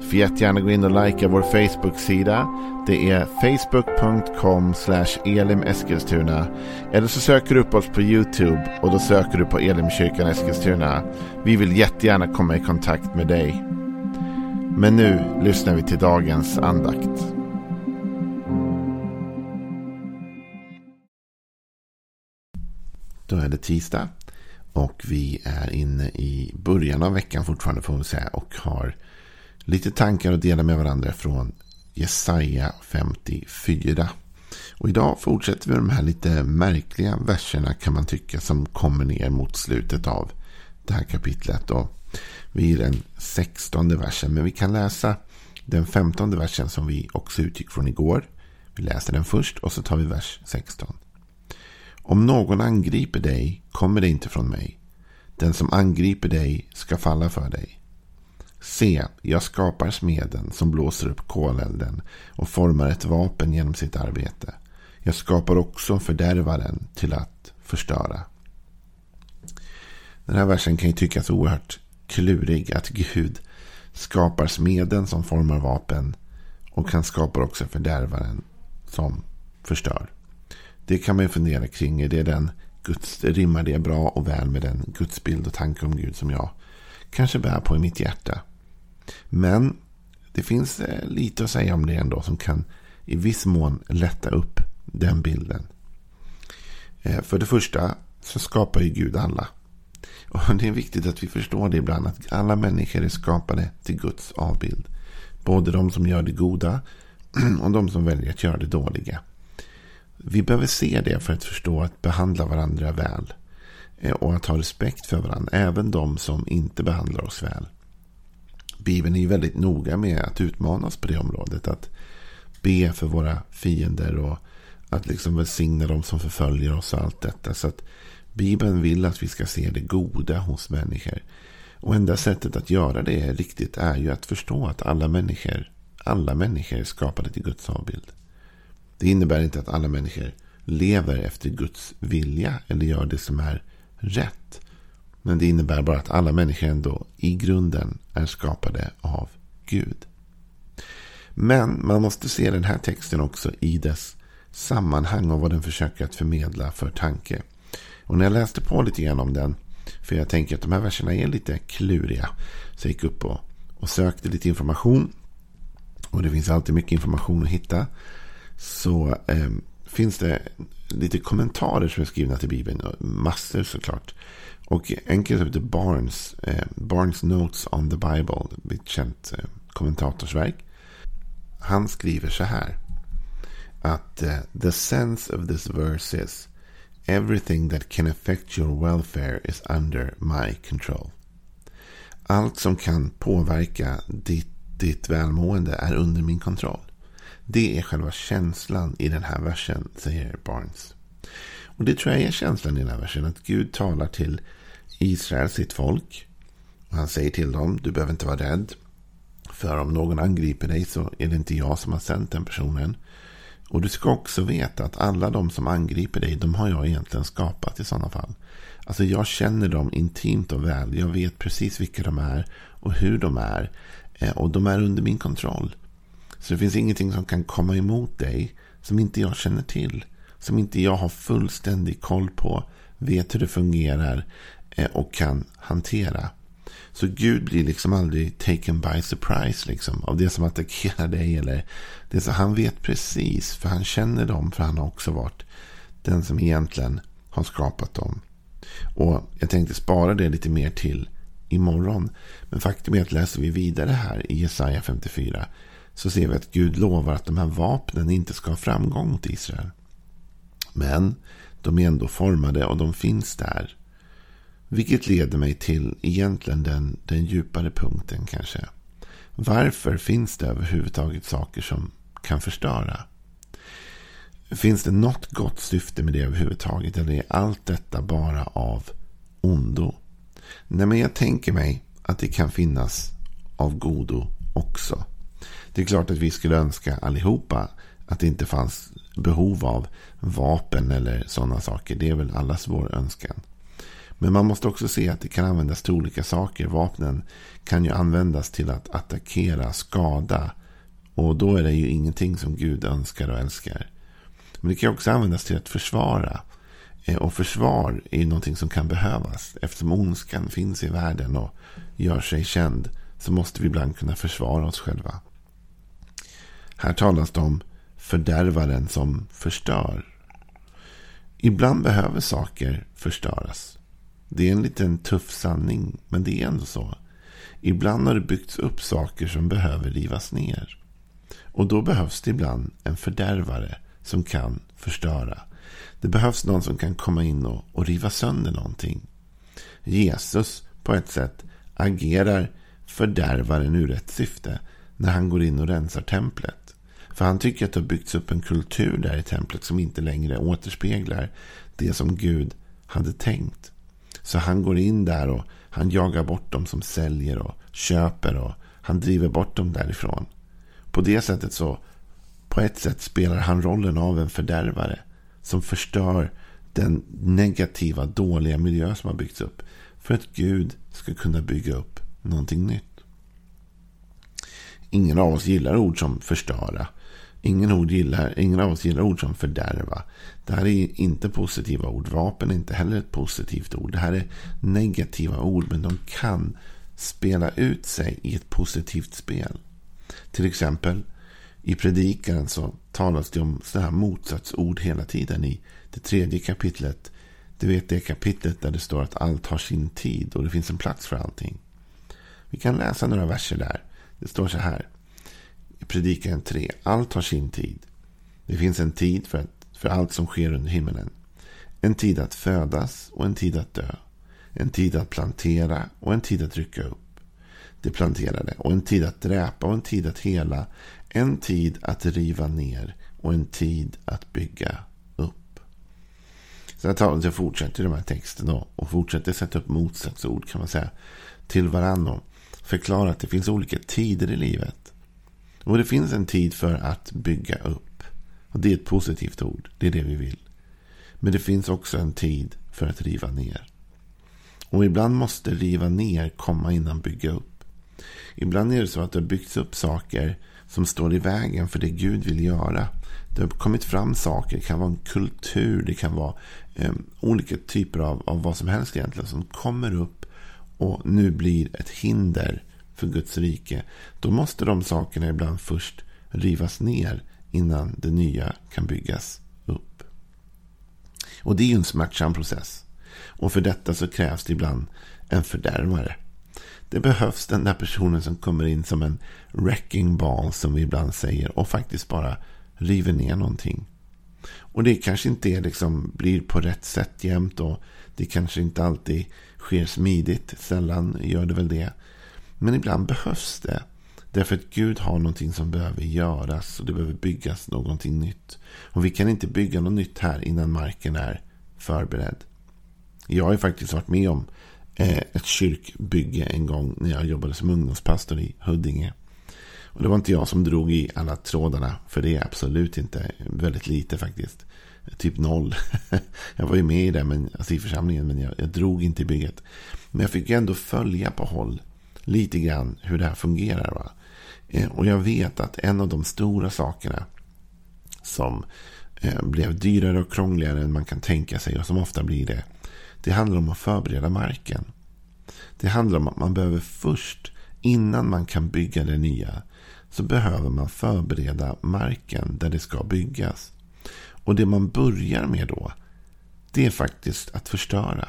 Får jättegärna gå in och likea vår Facebook-sida. Det är facebook.com elimeskilstuna. Eller så söker du upp oss på YouTube och då söker du på Elimkyrkan Eskilstuna. Vi vill jättegärna komma i kontakt med dig. Men nu lyssnar vi till dagens andakt. Då är det tisdag och vi är inne i början av veckan fortfarande får vi säga och har lite tankar att dela med varandra från Jesaja 54. Och idag fortsätter vi de här lite märkliga verserna kan man tycka som kommer ner mot slutet av det här kapitlet. Och vi är i den 16 versen men vi kan läsa den 15 versen som vi också utgick från igår. Vi läser den först och så tar vi vers 16. Om någon angriper dig kommer det inte från mig. Den som angriper dig ska falla för dig. Se, jag skapar smeden som blåser upp kolelden och formar ett vapen genom sitt arbete. Jag skapar också fördärvaren till att förstöra. Den här versen kan ju tyckas oerhört klurig. Att Gud skapar smeden som formar vapen och han skapar också fördärvaren som förstör. Det kan man ju fundera kring. Är det den Guds, rimmar det bra och väl med den gudsbild och tanke om Gud som jag kanske bär på i mitt hjärta? Men det finns eh, lite att säga om det ändå som kan i viss mån lätta upp den bilden. Eh, för det första så skapar ju Gud alla. Och det är viktigt att vi förstår det ibland att alla människor är skapade till Guds avbild. Både de som gör det goda och de som väljer att göra det dåliga. Vi behöver se det för att förstå att behandla varandra väl. Eh, och att ha respekt för varandra. Även de som inte behandlar oss väl. Bibeln är ju väldigt noga med att utmana oss på det området. Att be för våra fiender och att liksom välsigna dem som förföljer oss och allt detta. Så att Bibeln vill att vi ska se det goda hos människor. Och enda sättet att göra det riktigt är ju att förstå att alla människor, alla människor är skapade till Guds avbild. Det innebär inte att alla människor lever efter Guds vilja eller gör det som är rätt. Men det innebär bara att alla människor ändå i grunden är skapade av Gud. Men man måste se den här texten också i dess sammanhang och vad den försöker att förmedla för tanke. Och när jag läste på lite grann om den, för jag tänker att de här verserna är lite kluriga. Så jag gick upp och, och sökte lite information. Och det finns alltid mycket information att hitta. Så eh, finns det lite kommentarer som är skrivna till Bibeln. Massor såklart. Och en kille som heter Barnes, eh, Barnes Notes on the Bible, ett känt eh, kommentatorsverk. Han skriver så här. Att eh, the sense of this verse is everything that can affect your welfare is under my control. Allt som kan påverka ditt, ditt välmående är under min kontroll. Det är själva känslan i den här versen, säger Barnes. Och det tror jag är känslan i den här versen. Att Gud talar till Israel, sitt folk. Och han säger till dem, du behöver inte vara rädd. För om någon angriper dig så är det inte jag som har sänt den personen. Och du ska också veta att alla de som angriper dig, de har jag egentligen skapat i sådana fall. Alltså jag känner dem intimt och väl. Jag vet precis vilka de är och hur de är. Eh, och de är under min kontroll. Så det finns ingenting som kan komma emot dig som inte jag känner till. Som inte jag har fullständig koll på. Vet hur det fungerar. Eh, och kan hantera. Så Gud blir liksom aldrig taken by surprise liksom, av det som attackerar dig. Eller det som, han vet precis, för han känner dem, för han har också varit den som egentligen har skapat dem. Och jag tänkte spara det lite mer till imorgon. Men faktum är att läser vi vidare här i Jesaja 54 så ser vi att Gud lovar att de här vapnen inte ska ha framgång mot Israel. Men de är ändå formade och de finns där. Vilket leder mig till egentligen den, den djupare punkten kanske. Varför finns det överhuvudtaget saker som kan förstöra? Finns det något gott syfte med det överhuvudtaget? Eller är allt detta bara av ondo? Nej, men jag tänker mig att det kan finnas av godo också. Det är klart att vi skulle önska allihopa att det inte fanns behov av vapen eller sådana saker. Det är väl allas vår önskan. Men man måste också se att det kan användas till olika saker. Vapnen kan ju användas till att attackera, skada. Och då är det ju ingenting som Gud önskar och älskar. Men det kan också användas till att försvara. Eh, och försvar är ju någonting som kan behövas. Eftersom ondskan finns i världen och gör sig känd. Så måste vi ibland kunna försvara oss själva. Här talas det om fördärvaren som förstör. Ibland behöver saker förstöras. Det är en liten tuff sanning, men det är ändå så. Ibland har det byggts upp saker som behöver rivas ner. Och då behövs det ibland en fördärvare som kan förstöra. Det behövs någon som kan komma in och, och riva sönder någonting. Jesus, på ett sätt, agerar fördärvaren ur ett syfte när han går in och rensar templet. För han tycker att det har byggts upp en kultur där i templet som inte längre återspeglar det som Gud hade tänkt. Så han går in där och han jagar bort dem som säljer och köper och han driver bort dem därifrån. På det sättet så, på ett sätt spelar han rollen av en fördärvare som förstör den negativa, dåliga miljö som har byggts upp. För att Gud ska kunna bygga upp någonting nytt. Ingen av oss gillar ord som förstöra. Ingen, ord gillar, ingen av oss gillar ord som fördärva. Det här är inte positiva ord. Vapen är inte heller ett positivt ord. Det här är negativa ord, men de kan spela ut sig i ett positivt spel. Till exempel i predikaren så talas det om sådana här motsatsord hela tiden. I det tredje kapitlet. Du vet det kapitlet där det står att allt har sin tid och det finns en plats för allting. Vi kan läsa några verser där. Det står så här. I Predikan 3. Allt har sin tid. Det finns en tid för, att, för allt som sker under himmelen. En tid att födas och en tid att dö. En tid att plantera och en tid att rycka upp. Det planterade. Och en tid att dräpa och en tid att hela. En tid att riva ner och en tid att bygga upp. Så talet fortsätter de här texterna och fortsätter sätta upp motsatsord kan man säga till varandra förklara att det finns olika tider i livet. Och det finns en tid för att bygga upp. Och det är ett positivt ord. Det är det vi vill. Men det finns också en tid för att riva ner. Och ibland måste riva ner komma innan bygga upp. Ibland är det så att det har byggts upp saker som står i vägen för det Gud vill göra. Det har kommit fram saker. Det kan vara en kultur. Det kan vara eh, olika typer av, av vad som helst egentligen som kommer upp och nu blir ett hinder för Guds rike. Då måste de sakerna ibland först rivas ner innan det nya kan byggas upp. Och det är ju en smärtsam process. Och för detta så krävs det ibland en fördärvare. Det behövs den där personen som kommer in som en wrecking ball som vi ibland säger och faktiskt bara river ner någonting. Och det kanske inte liksom blir på rätt sätt jämt och det kanske inte alltid sker smidigt. Sällan gör det väl det. Men ibland behövs det. Därför att Gud har någonting som behöver göras och det behöver byggas någonting nytt. Och vi kan inte bygga något nytt här innan marken är förberedd. Jag har ju faktiskt varit med om eh, ett kyrkbygge en gång när jag jobbade som ungdomspastor i Huddinge. Och det var inte jag som drog i alla trådarna, för det är absolut inte väldigt lite faktiskt typ noll. jag var ju med i det, men, alltså i församlingen, men jag, jag drog inte i bygget. Men jag fick ändå följa på håll lite grann hur det här fungerar. Va? Eh, och jag vet att en av de stora sakerna som eh, blev dyrare och krångligare än man kan tänka sig och som ofta blir det. Det handlar om att förbereda marken. Det handlar om att man behöver först, innan man kan bygga det nya, så behöver man förbereda marken där det ska byggas. Och det man börjar med då, det är faktiskt att förstöra.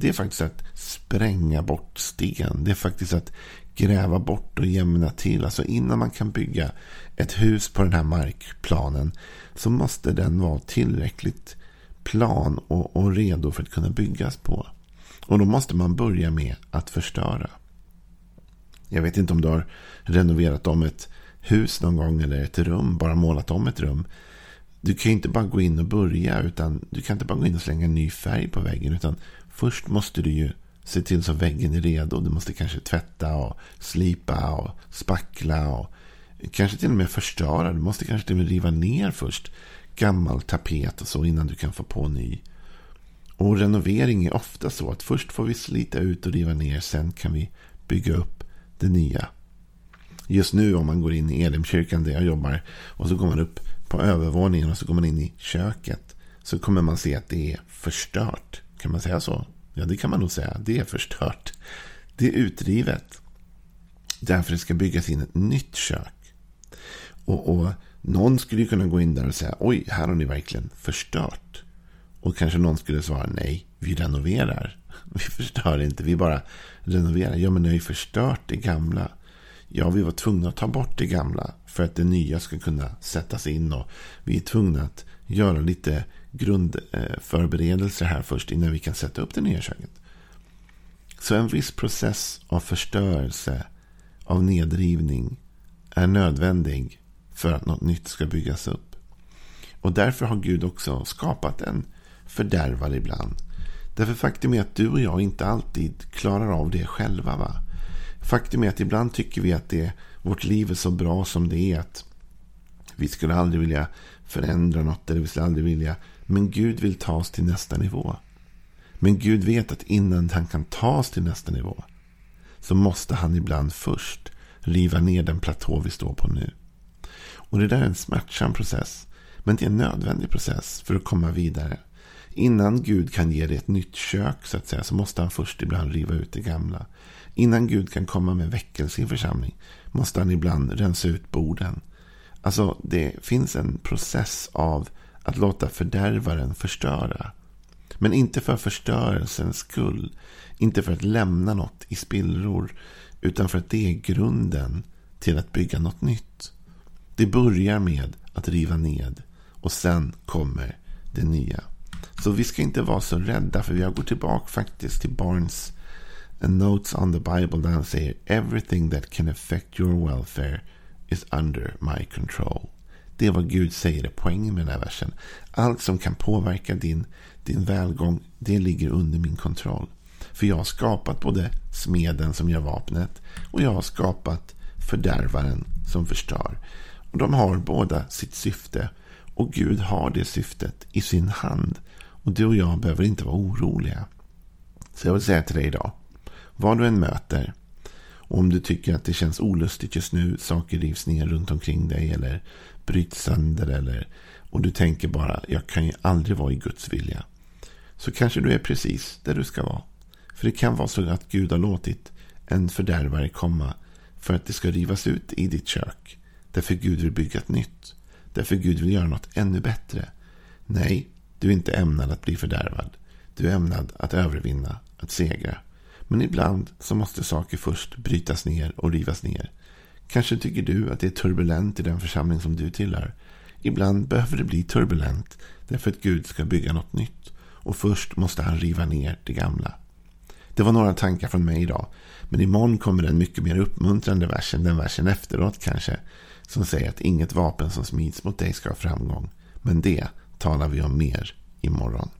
Det är faktiskt att spränga bort sten. Det är faktiskt att gräva bort och jämna till. Alltså innan man kan bygga ett hus på den här markplanen så måste den vara tillräckligt plan och, och redo för att kunna byggas på. Och då måste man börja med att förstöra. Jag vet inte om du har renoverat om ett hus någon gång eller ett rum, bara målat om ett rum. Du kan ju inte bara gå in och börja. utan Du kan inte bara gå in och slänga ny färg på väggen. Utan Först måste du ju se till så att väggen är redo. Du måste kanske tvätta och slipa och spackla och kanske till och med förstöra. Du måste kanske till och med riva ner först gammal tapet och så innan du kan få på ny. Och renovering är ofta så att först får vi slita ut och riva ner. Sen kan vi bygga upp det nya. Just nu om man går in i Elimkyrkan där jag jobbar och så går man upp på övervåningen och så går man in i köket. Så kommer man se att det är förstört. Kan man säga så? Ja, det kan man nog säga. Det är förstört. Det är utrivet. Därför det ska byggas in ett nytt kök. Och, och någon skulle kunna gå in där och säga oj, här har ni verkligen förstört. Och kanske någon skulle svara nej, vi renoverar. Vi förstör inte, vi bara renoverar. Ja, men ni har ju förstört det gamla. Ja, vi var tvungna att ta bort det gamla för att det nya ska kunna sättas in. Och vi är tvungna att göra lite grundförberedelser här först innan vi kan sätta upp det nya köket. Så en viss process av förstörelse, av nedrivning, är nödvändig för att något nytt ska byggas upp. Och därför har Gud också skapat en fördärvare ibland. Därför faktum är att du och jag inte alltid klarar av det själva. Va? Faktum är att ibland tycker vi att det, vårt liv är så bra som det är. att Vi skulle aldrig vilja förändra något. Eller vi skulle aldrig vilja. Men Gud vill ta oss till nästa nivå. Men Gud vet att innan han kan ta oss till nästa nivå. Så måste han ibland först riva ner den platå vi står på nu. Och det där är en smärtsam process. Men det är en nödvändig process för att komma vidare. Innan Gud kan ge dig ett nytt kök så att säga så måste han först ibland riva ut det gamla. Innan Gud kan komma med väckelse i en församling måste han ibland rensa ut borden. Alltså det finns en process av att låta fördärvaren förstöra. Men inte för förstörelsens skull. Inte för att lämna något i spillror. Utan för att det är grunden till att bygga något nytt. Det börjar med att riva ned. Och sen kommer det nya. Så vi ska inte vara så rädda. För jag går tillbaka faktiskt till Barnes Notes on the Bible. Där han säger Everything that can affect your welfare is under my control. Det är vad Gud säger är poängen med den här versen. Allt som kan påverka din, din välgång, det ligger under min kontroll. För jag har skapat både smeden som gör vapnet och jag har skapat fördärvaren som förstör. Och De har båda sitt syfte och Gud har det syftet i sin hand. Och du och jag behöver inte vara oroliga. Så jag vill säga till dig idag. Vad du än möter. Och om du tycker att det känns olustigt just nu. Saker rivs ner runt omkring dig. Eller bryts sönder. Eller, och du tänker bara. Jag kan ju aldrig vara i Guds vilja. Så kanske du är precis där du ska vara. För det kan vara så att Gud har låtit en fördärvare komma. För att det ska rivas ut i ditt kök. Därför Gud vill bygga ett nytt. Därför Gud vill göra något ännu bättre. Nej, du är inte ämnad att bli fördärvad. Du är ämnad att övervinna, att segra. Men ibland så måste saker först brytas ner och rivas ner. Kanske tycker du att det är turbulent i den församling som du tillhör. Ibland behöver det bli turbulent därför att Gud ska bygga något nytt. Och först måste han riva ner det gamla. Det var några tankar från mig idag. Men imorgon kommer en mycket mer uppmuntrande vers än den versen efteråt kanske. Som säger att inget vapen som smids mot dig ska ha framgång. Men det talar vi om mer imorgon.